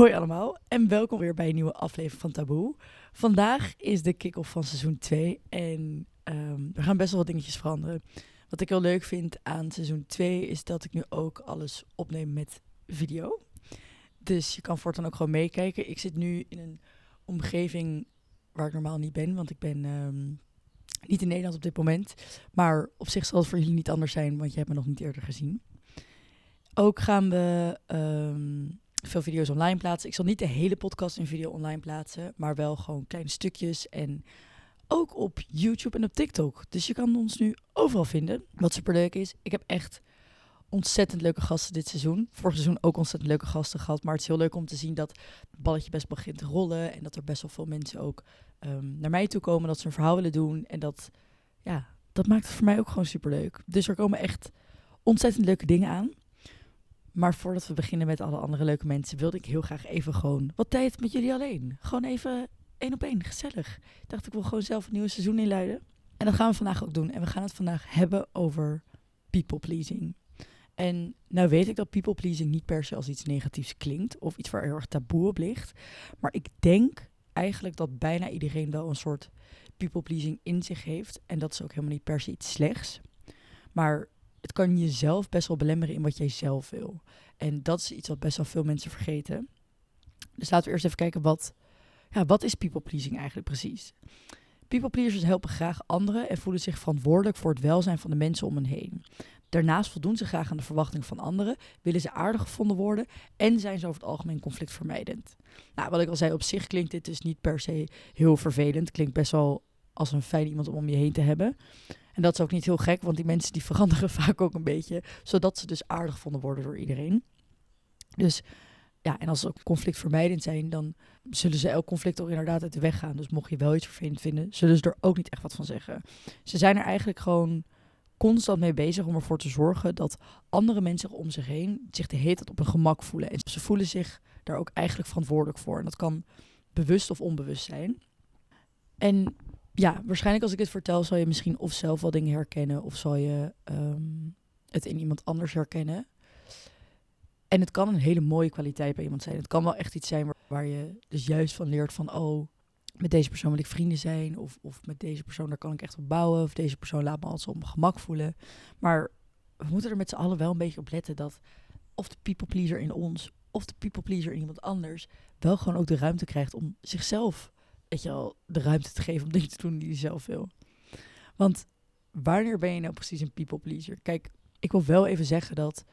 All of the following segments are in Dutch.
Hoi allemaal en welkom weer bij een nieuwe aflevering van Taboe. Vandaag is de kick-off van seizoen 2 en um, er gaan best wel wat dingetjes veranderen. Wat ik heel leuk vind aan seizoen 2 is dat ik nu ook alles opneem met video. Dus je kan voortaan ook gewoon meekijken. Ik zit nu in een omgeving waar ik normaal niet ben, want ik ben um, niet in Nederland op dit moment. Maar op zich zal het voor jullie niet anders zijn, want je hebt me nog niet eerder gezien. Ook gaan we um, veel video's online plaatsen. Ik zal niet de hele podcast in video online plaatsen, maar wel gewoon kleine stukjes en ook op YouTube en op TikTok. Dus je kan ons nu overal vinden. Wat super leuk is, ik heb echt ontzettend leuke gasten dit seizoen. Vorig seizoen ook ontzettend leuke gasten gehad. Maar het is heel leuk om te zien dat het balletje best begint te rollen. En dat er best wel veel mensen ook um, naar mij toe komen. Dat ze een verhaal willen doen. En dat, ja, dat maakt het voor mij ook gewoon super leuk. Dus er komen echt ontzettend leuke dingen aan. Maar voordat we beginnen met alle andere leuke mensen, wilde ik heel graag even gewoon wat tijd met jullie alleen. Gewoon even één op één, gezellig. Ik dacht, ik wil gewoon zelf een nieuwe seizoen inluiden. En dat gaan we vandaag ook doen. En we gaan het vandaag hebben over people pleasing. En nou weet ik dat people pleasing niet per se als iets negatiefs klinkt of iets waar heel erg taboe op ligt. Maar ik denk eigenlijk dat bijna iedereen wel een soort people pleasing in zich heeft. En dat is ook helemaal niet per se iets slechts. Maar het kan jezelf best wel belemmeren in wat jij zelf wil. En dat is iets wat best wel veel mensen vergeten. Dus laten we eerst even kijken wat, ja, wat is people pleasing eigenlijk precies? People pleasers helpen graag anderen en voelen zich verantwoordelijk voor het welzijn van de mensen om hen heen. Daarnaast voldoen ze graag aan de verwachtingen van anderen, willen ze aardig gevonden worden en zijn ze over het algemeen conflictvermijdend. Nou, wat ik al zei, op zich klinkt dit dus niet per se heel vervelend. Klinkt best wel als een fijn iemand om om je heen te hebben. Dat is ook niet heel gek, want die mensen die veranderen vaak ook een beetje, zodat ze dus aardig gevonden worden door iedereen. Dus ja, en als ze ook conflictvermijdend zijn, dan zullen ze elk conflict ook inderdaad uit de weg gaan. Dus mocht je wel iets vervelend vinden, zullen ze er ook niet echt wat van zeggen. Ze zijn er eigenlijk gewoon constant mee bezig om ervoor te zorgen dat andere mensen om zich heen zich de hele tijd op hun gemak voelen. En ze voelen zich daar ook eigenlijk verantwoordelijk voor. En dat kan bewust of onbewust zijn. En ja, waarschijnlijk als ik dit vertel, zal je misschien of zelf wel dingen herkennen, of zal je um, het in iemand anders herkennen. En het kan een hele mooie kwaliteit bij iemand zijn. Het kan wel echt iets zijn waar, waar, je dus juist van leert van, oh, met deze persoon wil ik vrienden zijn, of, of met deze persoon daar kan ik echt op bouwen, of deze persoon laat me altijd op mijn gemak voelen. Maar we moeten er met z'n allen wel een beetje op letten dat of de people pleaser in ons, of de people pleaser in iemand anders, wel gewoon ook de ruimte krijgt om zichzelf weet je al, de ruimte te geven om dingen te doen die je zelf wil. Want wanneer ben je nou precies een people pleaser? Kijk, ik wil wel even zeggen dat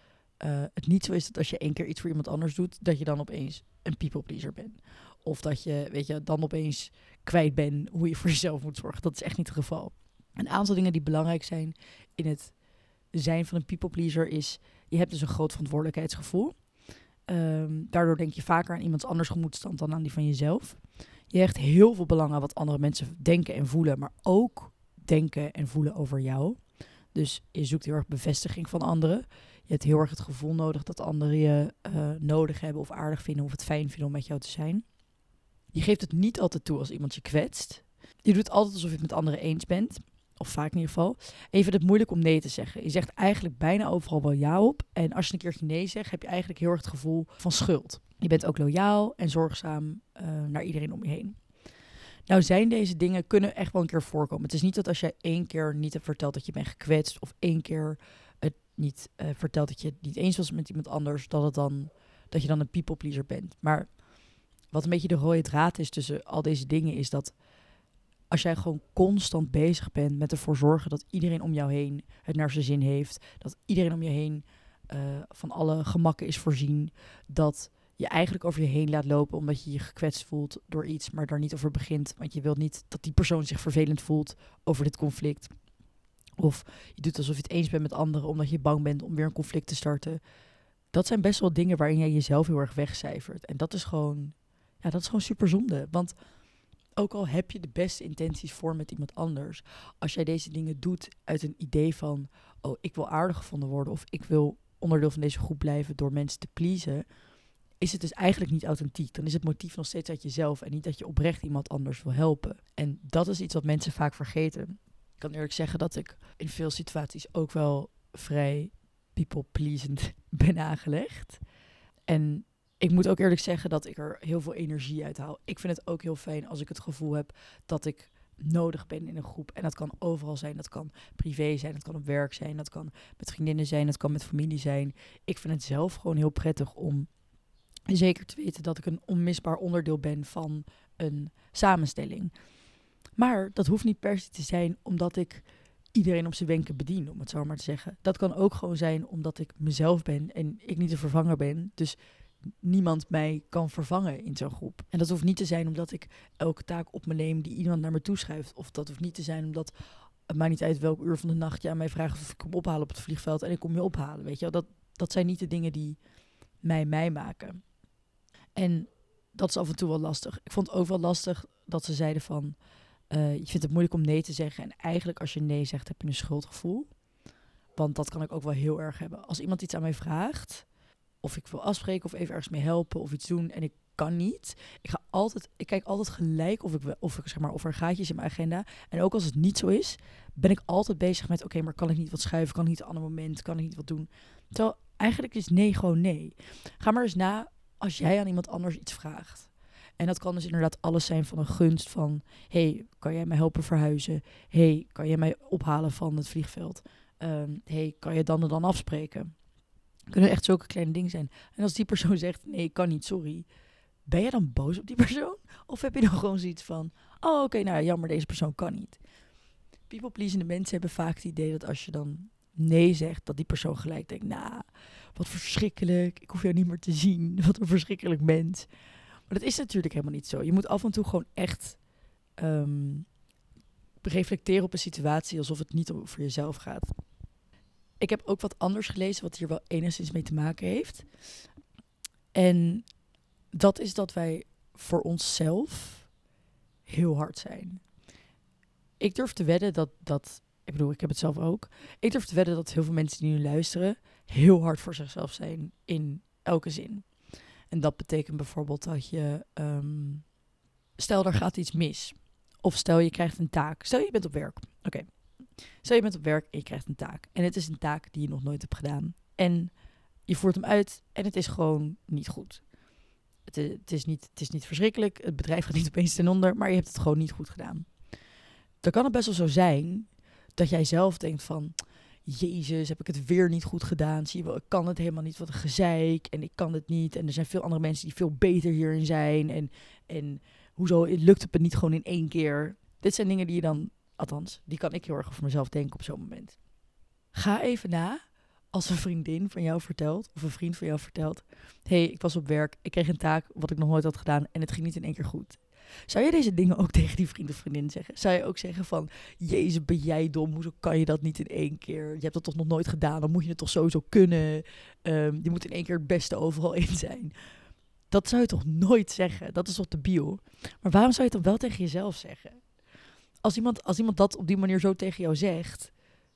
uh, het niet zo is dat als je één keer iets voor iemand anders doet, dat je dan opeens een people pleaser bent. Of dat je, weet je, dan opeens kwijt bent hoe je voor jezelf moet zorgen. Dat is echt niet het geval. Een aantal dingen die belangrijk zijn in het zijn van een people pleaser is, je hebt dus een groot verantwoordelijkheidsgevoel. Um, daardoor denk je vaker aan iemands anders gemoedstand dan aan die van jezelf. Je hecht heel veel belang aan wat andere mensen denken en voelen, maar ook denken en voelen over jou. Dus je zoekt heel erg bevestiging van anderen. Je hebt heel erg het gevoel nodig dat anderen je uh, nodig hebben of aardig vinden of het fijn vinden om met jou te zijn. Je geeft het niet altijd toe als iemand je kwetst. Je doet altijd alsof je het met anderen eens bent. Of vaak in ieder geval. En je vindt het moeilijk om nee te zeggen. Je zegt eigenlijk bijna overal wel ja op. En als je een keertje nee zegt, heb je eigenlijk heel erg het gevoel van schuld. Je bent ook loyaal en zorgzaam uh, naar iedereen om je heen. Nou zijn deze dingen kunnen echt wel een keer voorkomen. Het is niet dat als jij één keer niet hebt verteld dat je bent gekwetst... of één keer het niet uh, vertelt dat je het niet eens was met iemand anders... dat, het dan, dat je dan een people pleaser bent. Maar wat een beetje de rode draad is tussen al deze dingen is dat als jij gewoon constant bezig bent met ervoor zorgen dat iedereen om jou heen het naar zijn zin heeft, dat iedereen om je heen uh, van alle gemakken is voorzien, dat je eigenlijk over je heen laat lopen omdat je je gekwetst voelt door iets, maar daar niet over begint, want je wilt niet dat die persoon zich vervelend voelt over dit conflict. Of je doet alsof je het eens bent met anderen omdat je bang bent om weer een conflict te starten. Dat zijn best wel dingen waarin jij jezelf heel erg wegcijfert. En dat is gewoon, ja, dat is gewoon super zonde. Want ook al heb je de beste intenties voor met iemand anders, als jij deze dingen doet uit een idee van, oh, ik wil aardig gevonden worden of ik wil onderdeel van deze groep blijven door mensen te pleasen, is het dus eigenlijk niet authentiek. Dan is het motief nog steeds uit jezelf en niet dat je oprecht iemand anders wil helpen. En dat is iets wat mensen vaak vergeten. Ik kan eerlijk zeggen dat ik in veel situaties ook wel vrij people pleasend ben aangelegd. En ik moet ook eerlijk zeggen dat ik er heel veel energie uit haal. Ik vind het ook heel fijn als ik het gevoel heb dat ik nodig ben in een groep. En dat kan overal zijn. Dat kan privé zijn, dat kan op werk zijn, dat kan met vriendinnen zijn, dat kan met familie zijn. Ik vind het zelf gewoon heel prettig om zeker te weten dat ik een onmisbaar onderdeel ben van een samenstelling. Maar dat hoeft niet per se te zijn omdat ik iedereen op zijn wenken bedien, om het zo maar te zeggen. Dat kan ook gewoon zijn omdat ik mezelf ben en ik niet de vervanger ben. Dus niemand mij kan vervangen in zo'n groep. En dat hoeft niet te zijn omdat ik elke taak op me neem die iemand naar me toeschrijft. Of dat hoeft niet te zijn omdat het maakt niet uit welk uur van de nacht je aan mij vraagt of ik kom ophalen op het vliegveld en ik kom je ophalen. Weet je dat, dat zijn niet de dingen die mij mij maken. En dat is af en toe wel lastig. Ik vond het ook wel lastig dat ze zeiden van, uh, je vindt het moeilijk om nee te zeggen. En eigenlijk als je nee zegt, heb je een schuldgevoel. Want dat kan ik ook wel heel erg hebben. Als iemand iets aan mij vraagt, of ik wil afspreken of even ergens mee helpen of iets doen en ik kan niet. Ik ga altijd, ik kijk altijd gelijk of ik of ik zeg maar of er gaatjes in mijn agenda. En ook als het niet zo is, ben ik altijd bezig met oké, maar kan ik niet wat schuiven? Kan ik niet een ander moment? Kan ik niet wat doen? Terwijl eigenlijk is nee gewoon nee. Ga maar eens na als jij aan iemand anders iets vraagt. En dat kan dus inderdaad alles zijn van een gunst van... hey, kan jij mij helpen verhuizen? hey, kan jij mij ophalen van het vliegveld? Um, hey, kan je dan en dan afspreken? Kunnen echt zulke kleine dingen zijn. En als die persoon zegt, nee, ik kan niet, sorry. Ben je dan boos op die persoon? Of heb je dan gewoon zoiets van, oh oké, nou jammer, deze persoon kan niet. People pleasende mensen hebben vaak het idee dat als je dan nee zegt, dat die persoon gelijk denkt, nou, wat verschrikkelijk, ik hoef jou niet meer te zien, wat een verschrikkelijk mens. Maar dat is natuurlijk helemaal niet zo. Je moet af en toe gewoon echt um, reflecteren op een situatie alsof het niet over jezelf gaat ik heb ook wat anders gelezen wat hier wel enigszins mee te maken heeft. En dat is dat wij voor onszelf heel hard zijn. Ik durf te wedden dat, dat, ik bedoel, ik heb het zelf ook. Ik durf te wedden dat heel veel mensen die nu luisteren heel hard voor zichzelf zijn in elke zin. En dat betekent bijvoorbeeld dat je, ehm, stel er gaat iets mis. Of stel je krijgt een taak. Stel je bent op werk. Oké, Stel je bent op werk en je krijgt een taak. En het is een taak die je nog nooit hebt gedaan. En je voert hem uit en het is gewoon niet goed. Het, het, is, niet, het is niet verschrikkelijk. Het bedrijf gaat niet opeens ten onder, maar je hebt het gewoon niet goed gedaan. Dan kan het best wel zo zijn dat jij zelf denkt van... Jezus, heb ik het weer niet goed gedaan? Zie je wel, ik kan het helemaal niet. Wat een gezeik. En ik kan het niet. En er zijn veel andere mensen die veel beter hierin zijn. En, en hoezo lukt het me niet gewoon in één keer? Dit zijn dingen die je dan Althans, die kan ik heel erg over mezelf denken op zo'n moment. Ga even na als een vriendin van jou vertelt, of een vriend van jou vertelt: hey, ik was op werk, ik kreeg een taak wat ik nog nooit had gedaan en het ging niet in één keer goed. Zou je deze dingen ook tegen die vriend of vriendin zeggen? Zou je ook zeggen van, jezus, ben jij dom? Hoezo kan je dat niet in één keer? Je hebt dat toch nog nooit gedaan? Dan moet je het toch sowieso kunnen? Um, je moet in één keer het beste overal in zijn. Dat zou je toch nooit zeggen? Dat is toch de bio? Maar waarom zou je het dan wel tegen jezelf zeggen? Als iemand, als iemand dat op die manier zo tegen jou zegt,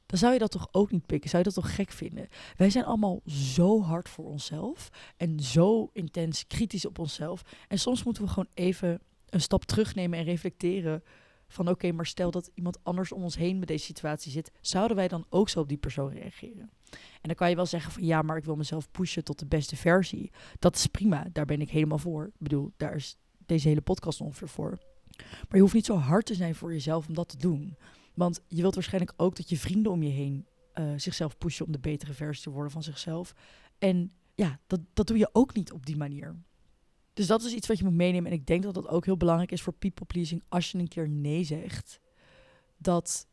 dan zou je dat toch ook niet pikken? Zou je dat toch gek vinden? Wij zijn allemaal zo hard voor onszelf en zo intens kritisch op onszelf. En soms moeten we gewoon even een stap terugnemen en reflecteren van oké, maar stel dat iemand anders om ons heen met deze situatie zit, zouden wij dan ook zo op die persoon reageren? En dan kan je wel zeggen van ja, maar ik wil mezelf pushen tot de beste versie. Dat is prima, daar ben ik helemaal voor. Ik bedoel, daar is deze hele podcast ongeveer voor. Maar je hoeft niet zo hard te zijn voor jezelf om dat te doen. Want je wilt waarschijnlijk ook dat je vrienden om je heen uh, zichzelf pushen om de betere versie te worden van zichzelf. En ja, dat, dat doe je ook niet op die manier. Dus dat is iets wat je moet meenemen. En ik denk dat dat ook heel belangrijk is voor people pleasing. Als je een keer nee zegt, dat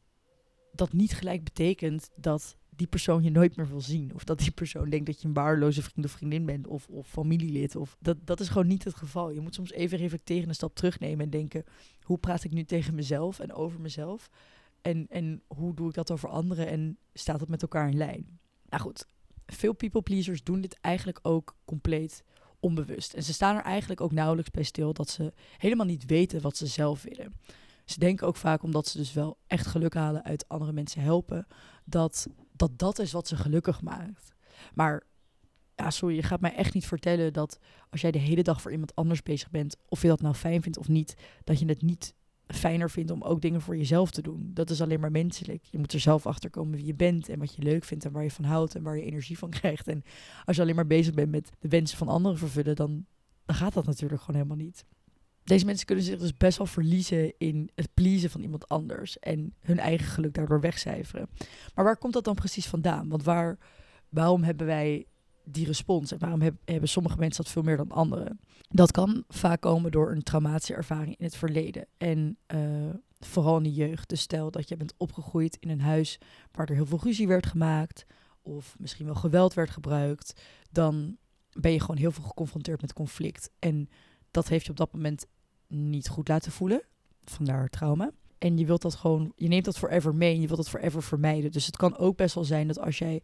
dat niet gelijk betekent dat die persoon je nooit meer wil zien. Of dat die persoon denkt dat je een waardeloze vriend of vriendin bent. Of, of familielid. Of dat, dat is gewoon niet het geval. Je moet soms even reflecteren, een stap terugnemen en denken: hoe praat ik nu tegen mezelf en over mezelf? En, en hoe doe ik dat over anderen? En staat het met elkaar in lijn? Nou goed, veel people pleasers doen dit eigenlijk ook compleet onbewust. En ze staan er eigenlijk ook nauwelijks bij stil dat ze helemaal niet weten wat ze zelf willen. Ze denken ook vaak, omdat ze dus wel echt geluk halen uit andere mensen helpen, dat dat dat is wat ze gelukkig maakt. Maar ja, sorry, je gaat mij echt niet vertellen dat als jij de hele dag voor iemand anders bezig bent, of je dat nou fijn vindt of niet, dat je het niet fijner vindt om ook dingen voor jezelf te doen. Dat is alleen maar menselijk. Je moet er zelf achter komen wie je bent en wat je leuk vindt en waar je van houdt en waar je energie van krijgt. En als je alleen maar bezig bent met de wensen van anderen vervullen, dan, dan gaat dat natuurlijk gewoon helemaal niet. Deze mensen kunnen zich dus best wel verliezen in het pleasen van iemand anders en hun eigen geluk daardoor wegcijferen. Maar waar komt dat dan precies vandaan? Want waar, waarom hebben wij die respons en waarom hebben sommige mensen dat veel meer dan anderen? Dat kan vaak komen door een traumatische ervaring in het verleden en uh, vooral in de jeugd. Dus stel dat je bent opgegroeid in een huis waar er heel veel ruzie werd gemaakt of misschien wel geweld werd gebruikt, dan ben je gewoon heel veel geconfronteerd met conflict. En dat heeft je op dat moment niet goed laten voelen. Vandaar trauma. En je wilt dat gewoon, je neemt dat forever mee en je wilt dat forever vermijden. Dus het kan ook best wel zijn dat als jij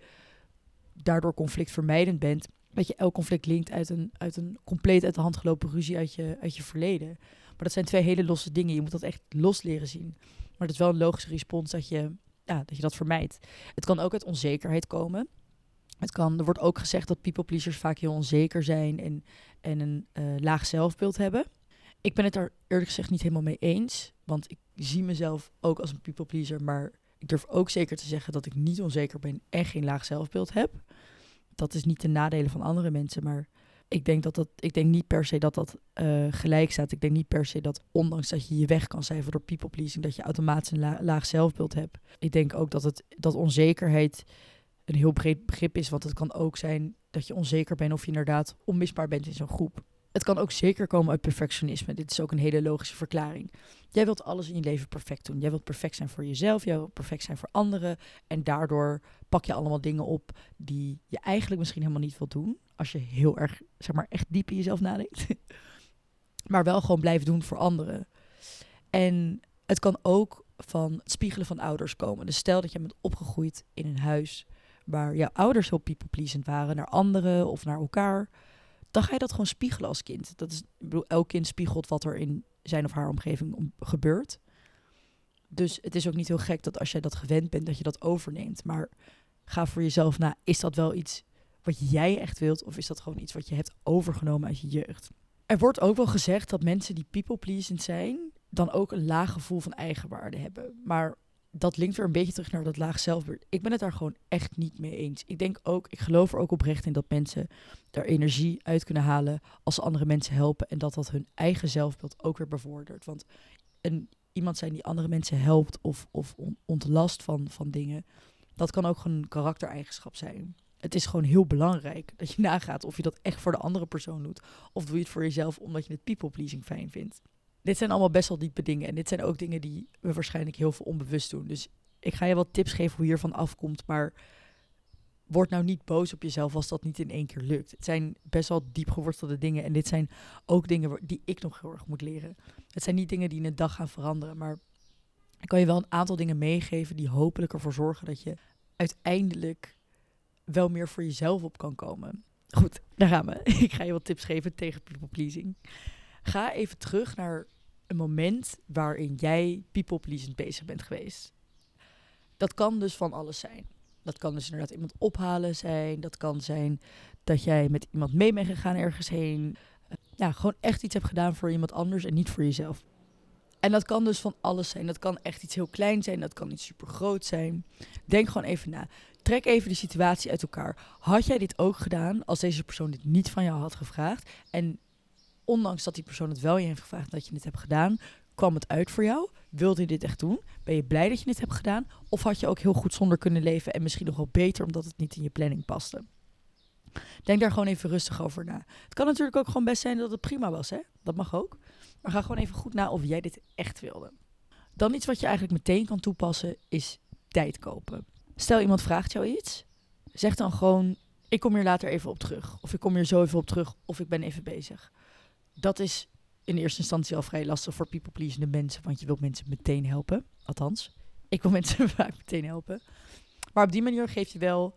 daardoor conflictvermijdend bent, dat je elk conflict linkt uit een, uit een compleet uit de hand gelopen ruzie uit je, uit je verleden. Maar dat zijn twee hele losse dingen. Je moet dat echt los leren zien. Maar het is wel een logische respons dat je, ja, dat je dat vermijdt. Het kan ook uit onzekerheid komen. Het kan, er wordt ook gezegd dat people pleasers vaak heel onzeker zijn en, en een uh, laag zelfbeeld hebben. Ik ben het daar eerlijk gezegd niet helemaal mee eens. Want ik zie mezelf ook als een people pleaser. Maar ik durf ook zeker te zeggen dat ik niet onzeker ben en geen laag zelfbeeld heb. Dat is niet de nadelen van andere mensen. Maar ik denk, dat dat, ik denk niet per se dat dat uh, gelijk staat. Ik denk niet per se dat ondanks dat je je weg kan cijferen door people pleasing, dat je automatisch een laag zelfbeeld hebt. Ik denk ook dat, het, dat onzekerheid een heel breed begrip is. Want het kan ook zijn dat je onzeker bent of je inderdaad onmisbaar bent in zo'n groep. Het kan ook zeker komen uit perfectionisme. Dit is ook een hele logische verklaring. Jij wilt alles in je leven perfect doen. Jij wilt perfect zijn voor jezelf, jij wilt perfect zijn voor anderen. En daardoor pak je allemaal dingen op die je eigenlijk misschien helemaal niet wilt doen. Als je heel erg, zeg maar, echt diep in jezelf nadenkt. maar wel gewoon blijft doen voor anderen. En het kan ook van het spiegelen van ouders komen. Dus stel dat je bent opgegroeid in een huis waar jouw ouders heel people waren naar anderen of naar elkaar dan ga je dat gewoon spiegelen als kind. Dat is, ik bedoel, elk kind spiegelt wat er in zijn of haar omgeving om, gebeurt. Dus het is ook niet heel gek dat als jij dat gewend bent, dat je dat overneemt. Maar ga voor jezelf na, is dat wel iets wat jij echt wilt? Of is dat gewoon iets wat je hebt overgenomen uit je jeugd? Er wordt ook wel gezegd dat mensen die people-pleasend zijn, dan ook een laag gevoel van eigenwaarde hebben. Maar dat linkt weer een beetje terug naar dat laag zelfbeeld. Ik ben het daar gewoon echt niet mee eens. Ik denk ook, ik geloof er ook oprecht in dat mensen daar energie uit kunnen halen als ze andere mensen helpen. En dat dat hun eigen zelfbeeld ook weer bevordert. Want een, iemand zijn die andere mensen helpt of, of ontlast van, van dingen, dat kan ook gewoon een karaktereigenschap zijn. Het is gewoon heel belangrijk dat je nagaat of je dat echt voor de andere persoon doet. Of doe je het voor jezelf omdat je het people pleasing fijn vindt dit zijn allemaal best wel diepe dingen. En dit zijn ook dingen die we waarschijnlijk heel veel onbewust doen. Dus ik ga je wat tips geven hoe je hiervan afkomt. Maar word nou niet boos op jezelf als dat niet in één keer lukt. Het zijn best wel diep gewortelde dingen. En dit zijn ook dingen die ik nog heel erg moet leren. Het zijn niet dingen die in een dag gaan veranderen. Maar ik kan je wel een aantal dingen meegeven die hopelijk ervoor zorgen dat je uiteindelijk wel meer voor jezelf op kan komen. Goed, daar gaan we. Ik ga je wat tips geven tegen people pleasing. Ga even terug naar moment waarin jij people pleasend bezig bent geweest. Dat kan dus van alles zijn. Dat kan dus inderdaad iemand ophalen zijn. Dat kan zijn dat jij met iemand mee bent gegaan ergens heen. Ja, gewoon echt iets hebt gedaan voor iemand anders en niet voor jezelf. En dat kan dus van alles zijn. Dat kan echt iets heel klein zijn. Dat kan iets super groot zijn. Denk gewoon even na. Trek even de situatie uit elkaar. Had jij dit ook gedaan als deze persoon dit niet van jou had gevraagd? En ondanks dat die persoon het wel je heeft gevraagd dat je het hebt gedaan, kwam het uit voor jou? Wilde je dit echt doen? Ben je blij dat je dit hebt gedaan? Of had je ook heel goed zonder kunnen leven en misschien nog wel beter omdat het niet in je planning paste? Denk daar gewoon even rustig over na. Het kan natuurlijk ook gewoon best zijn dat het prima was, hè? Dat mag ook. Maar ga gewoon even goed na of jij dit echt wilde. Dan iets wat je eigenlijk meteen kan toepassen is tijd kopen. Stel iemand vraagt jou iets, zeg dan gewoon: ik kom hier later even op terug. Of ik kom hier zo even op terug. Of ik ben even bezig dat is in eerste instantie al vrij lastig voor people-pleasende mensen, want je wilt mensen meteen helpen. Althans, ik wil mensen vaak meteen helpen. Maar op die manier geef je wel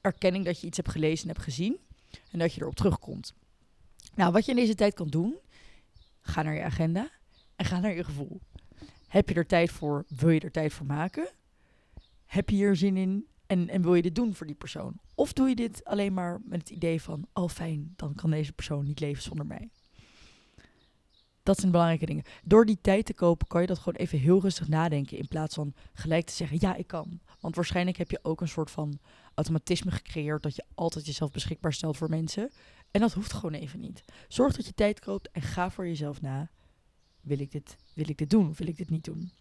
erkenning dat je iets hebt gelezen en hebt gezien en dat je erop terugkomt. Nou, wat je in deze tijd kan doen, ga naar je agenda en ga naar je gevoel. Heb je er tijd voor? Wil je er tijd voor maken? Heb je hier zin in? En, en wil je dit doen voor die persoon? Of doe je dit alleen maar met het idee van, oh fijn, dan kan deze persoon niet leven zonder mij? Dat zijn belangrijke dingen. Door die tijd te kopen kan je dat gewoon even heel rustig nadenken. In plaats van gelijk te zeggen, ja, ik kan. Want waarschijnlijk heb je ook een soort van automatisme gecreëerd dat je altijd jezelf beschikbaar stelt voor mensen. En dat hoeft gewoon even niet. Zorg dat je tijd koopt en ga voor jezelf na. Wil ik dit, wil ik dit doen of wil ik dit niet doen?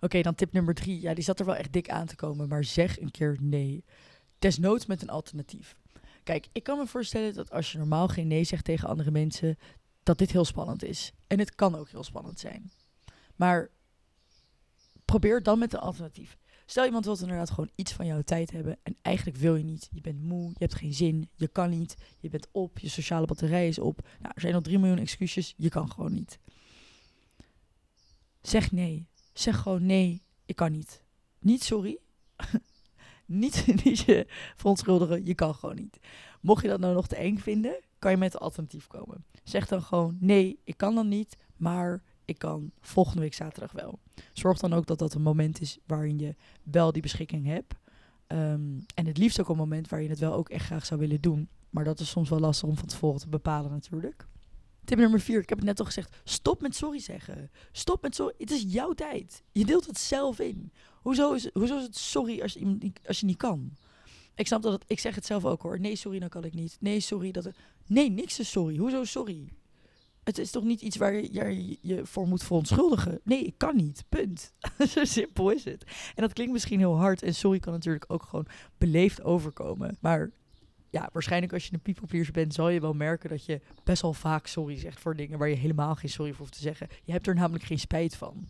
Oké, dan tip nummer drie. Ja, die zat er wel echt dik aan te komen, maar zeg een keer nee. Desnoods met een alternatief. Kijk, ik kan me voorstellen dat als je normaal geen nee zegt tegen andere mensen, dat dit heel spannend is. En het kan ook heel spannend zijn. Maar probeer dan met een alternatief. Stel iemand wil inderdaad gewoon iets van jouw tijd hebben en eigenlijk wil je niet. Je bent moe, je hebt geen zin, je kan niet, je bent op, je sociale batterij is op. Nou, er zijn al drie miljoen excuses, je kan gewoon niet. Zeg nee. Zeg gewoon nee, ik kan niet. Niet sorry. niet, niet je verontschuldigen, je kan gewoon niet. Mocht je dat nou nog te eng vinden, kan je met een alternatief komen. Zeg dan gewoon nee, ik kan dan niet, maar ik kan volgende week zaterdag wel. Zorg dan ook dat dat een moment is waarin je wel die beschikking hebt. Ehm, en het liefst ook een moment waar je het wel ook echt graag zou willen doen. Maar dat is soms wel lastig om van tevoren te bepalen natuurlijk. Tip nummer vier, ik heb het net al gezegd. Stop met sorry zeggen. Stop met sorry. Het is jouw tijd. Je deelt het zelf in. Hoezo is, hoezo is het sorry als je, als je niet kan? Ik snap dat het, ik zeg het zelf ook hoor. Nee, sorry, dan kan ik niet. Nee, sorry. Dat nee, niks is sorry. Hoezo sorry? Het is toch niet iets waar je je, voor moet verontschuldigen? Nee, ik kan niet. Punt. Zo simpel is het. En dat klinkt misschien heel hard. En sorry kan natuurlijk ook gewoon beleefd overkomen. Maar ja, waarschijnlijk als je een people bent, zal je wel merken dat je best wel vaak sorry zegt voor dingen waar je helemaal geen sorry voor hoeft te zeggen. Je hebt er namelijk geen spijt van.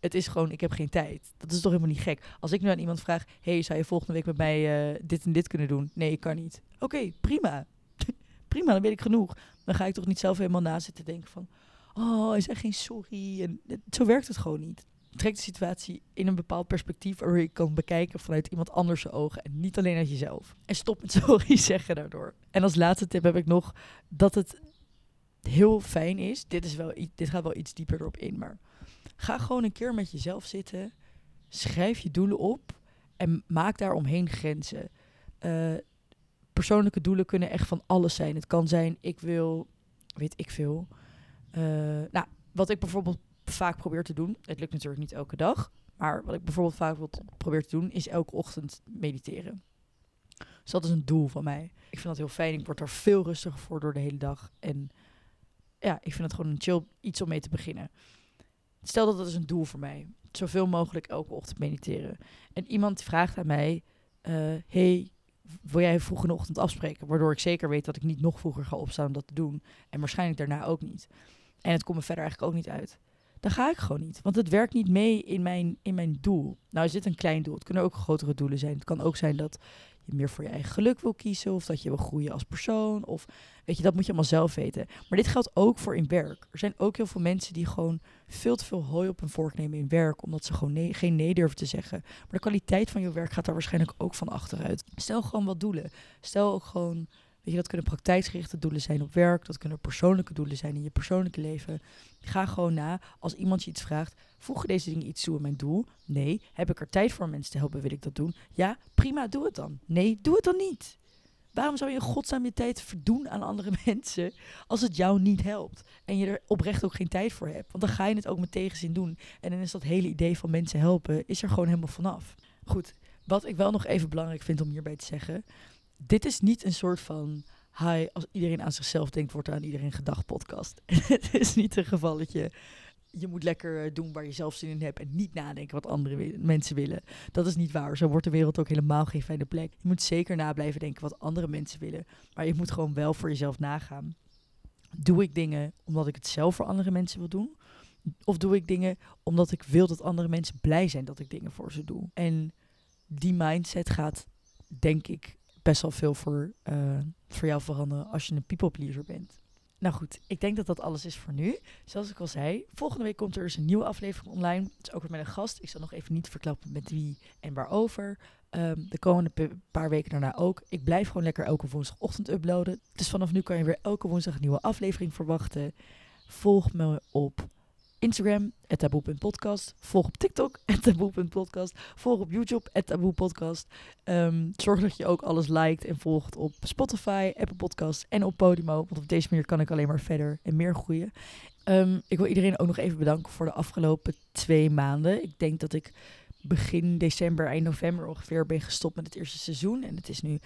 Het is gewoon, ik heb geen tijd. Dat is toch helemaal niet gek. Als ik nu aan iemand vraag, hey, zou je volgende week met mij uh, dit en dit kunnen doen? Nee, ik kan niet. Oké, prima. prima, dan weet ik genoeg. Dan ga ik toch niet zelf helemaal na zitten denken van, oh, hij zegt geen sorry. En, zo werkt het gewoon niet trek de situatie in een bepaald perspectief waar je kan bekijken vanuit iemand anders ogen en niet alleen uit jezelf. En stop met sorry zeggen daardoor. En als laatste tip heb ik nog dat het heel fijn is. Dit, is wel, dit gaat wel iets dieper erop in, maar ga gewoon een keer met jezelf zitten. Schrijf je doelen op en maak daaromheen grenzen. Uh, persoonlijke doelen kunnen echt van alles zijn. Het kan zijn, ik wil, weet ik veel. Uh, nou, wat ik bijvoorbeeld vaak probeer te doen. Het lukt natuurlijk niet elke dag. Maar wat ik bijvoorbeeld vaak probeer te doen, is elke ochtend mediteren. Dus dat is een doel van mij. Ik vind dat heel fijn. Ik word er veel rustiger voor door de hele dag. En ja, ik vind het gewoon een chill iets om mee te beginnen. Stel dat dat is een doel voor mij. Zoveel mogelijk elke ochtend mediteren. En iemand vraagt aan mij: uh, Hey, wil jij vroeg in ochtend afspreken? Waardoor ik zeker weet dat ik niet nog vroeger ga opstaan om dat te doen. En waarschijnlijk daarna ook niet. En het komt me verder eigenlijk ook niet uit dan ga ik gewoon niet. Want het werkt niet mee in mijn, in mijn doel. Nou is dit een klein doel. Het kunnen ook grotere doelen zijn. Het kan ook zijn dat je meer voor je eigen geluk wil kiezen. Of dat je wil groeien als persoon. Of weet je, dat moet je allemaal zelf weten. Maar dit geldt ook voor in werk. Er zijn ook heel veel mensen die gewoon veel te veel hooi op hun vork nemen in werk. Omdat ze gewoon nee, geen nee durven te zeggen. Maar de kwaliteit van je werk gaat daar waarschijnlijk ook van achteruit. Stel gewoon wat doelen. Stel ook gewoon Dat kunnen praktijksgerichte doelen zijn op werk, dat kunnen persoonlijke doelen zijn in je persoonlijke leven. Ga gewoon na, als iemand je iets vraagt, voegen deze dingen iets toe in mijn doel? Nee. Heb ik er tijd voor mensen te helpen, wil ik dat doen? Ja, prima, doe het dan. Nee, doe het dan niet. Waarom zou je in je tijd verdoen aan andere mensen als het jou niet helpt en je er oprecht ook geen tijd voor hebt? Want dan ga je het ook met tegenzin doen en dan is dat hele idee van mensen helpen is er gewoon helemaal vanaf. Goed, wat ik wel nog even belangrijk vind om hierbij te zeggen, dit is niet een soort van hi, als iedereen aan zichzelf denkt, wordt er aan iedereen gedacht podcast. het is niet een gevalletje. Je moet lekker eh, doen waar je zelf zin in hebt en niet nadenken wat andere mensen willen. Dat is niet waar. Zo wordt de wereld ook helemaal geen fijne plek. Je moet zeker na blijven denken wat andere mensen willen. Maar je moet gewoon wel voor jezelf nagaan. Doe ik dingen omdat ik het zelf voor andere mensen wil doen? Of doe ik dingen omdat ik wil dat andere mensen blij zijn dat ik dingen voor ze doe? En die mindset gaat, denk ik, best wel veel voor, uh, voor jou veranderen als je een people pleaser bent. Nou goed, ik denk dat dat alles is voor nu. Zoals ik al zei, volgende week komt er dus een nieuwe aflevering online. Het is ook weer met een gast. Ik zal nog even niet verklappen met wie en waarover. Um, de komende paar weken daarna ook. Ik blijf gewoon lekker elke woensdagochtend uploaden. Dus vanaf nu kan je weer elke woensdag een nieuwe aflevering verwachten. Volg me op Instagram, taboe.podcast. Volg op TikTok, taboe.podcast. Volg op YouTube, taboe.podcast. Um, zorg dat je ook alles liked en volgt op Spotify, Apple Podcasts en op Podimo. Want op deze manier kan ik alleen maar verder en meer groeien. Um, ik wil iedereen ook nog even bedanken voor de afgelopen twee maanden. Ik denk dat ik begin december, eind november ongeveer ben gestopt met het eerste seizoen. En het is nu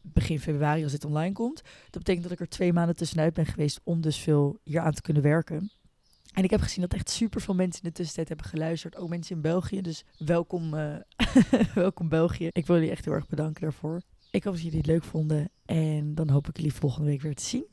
begin februari als dit online komt. Dat betekent dat ik er twee maanden tussenuit ben geweest om dus veel hier aan te kunnen werken. En ik heb gezien dat echt super veel mensen in de tussentijd hebben geluisterd. Ook mensen in België. Dus welkom, uh, welkom België. Ik wil jullie echt heel erg bedanken daarvoor. Ik hoop dat jullie het leuk vonden. En dan hoop ik jullie volgende week weer te zien.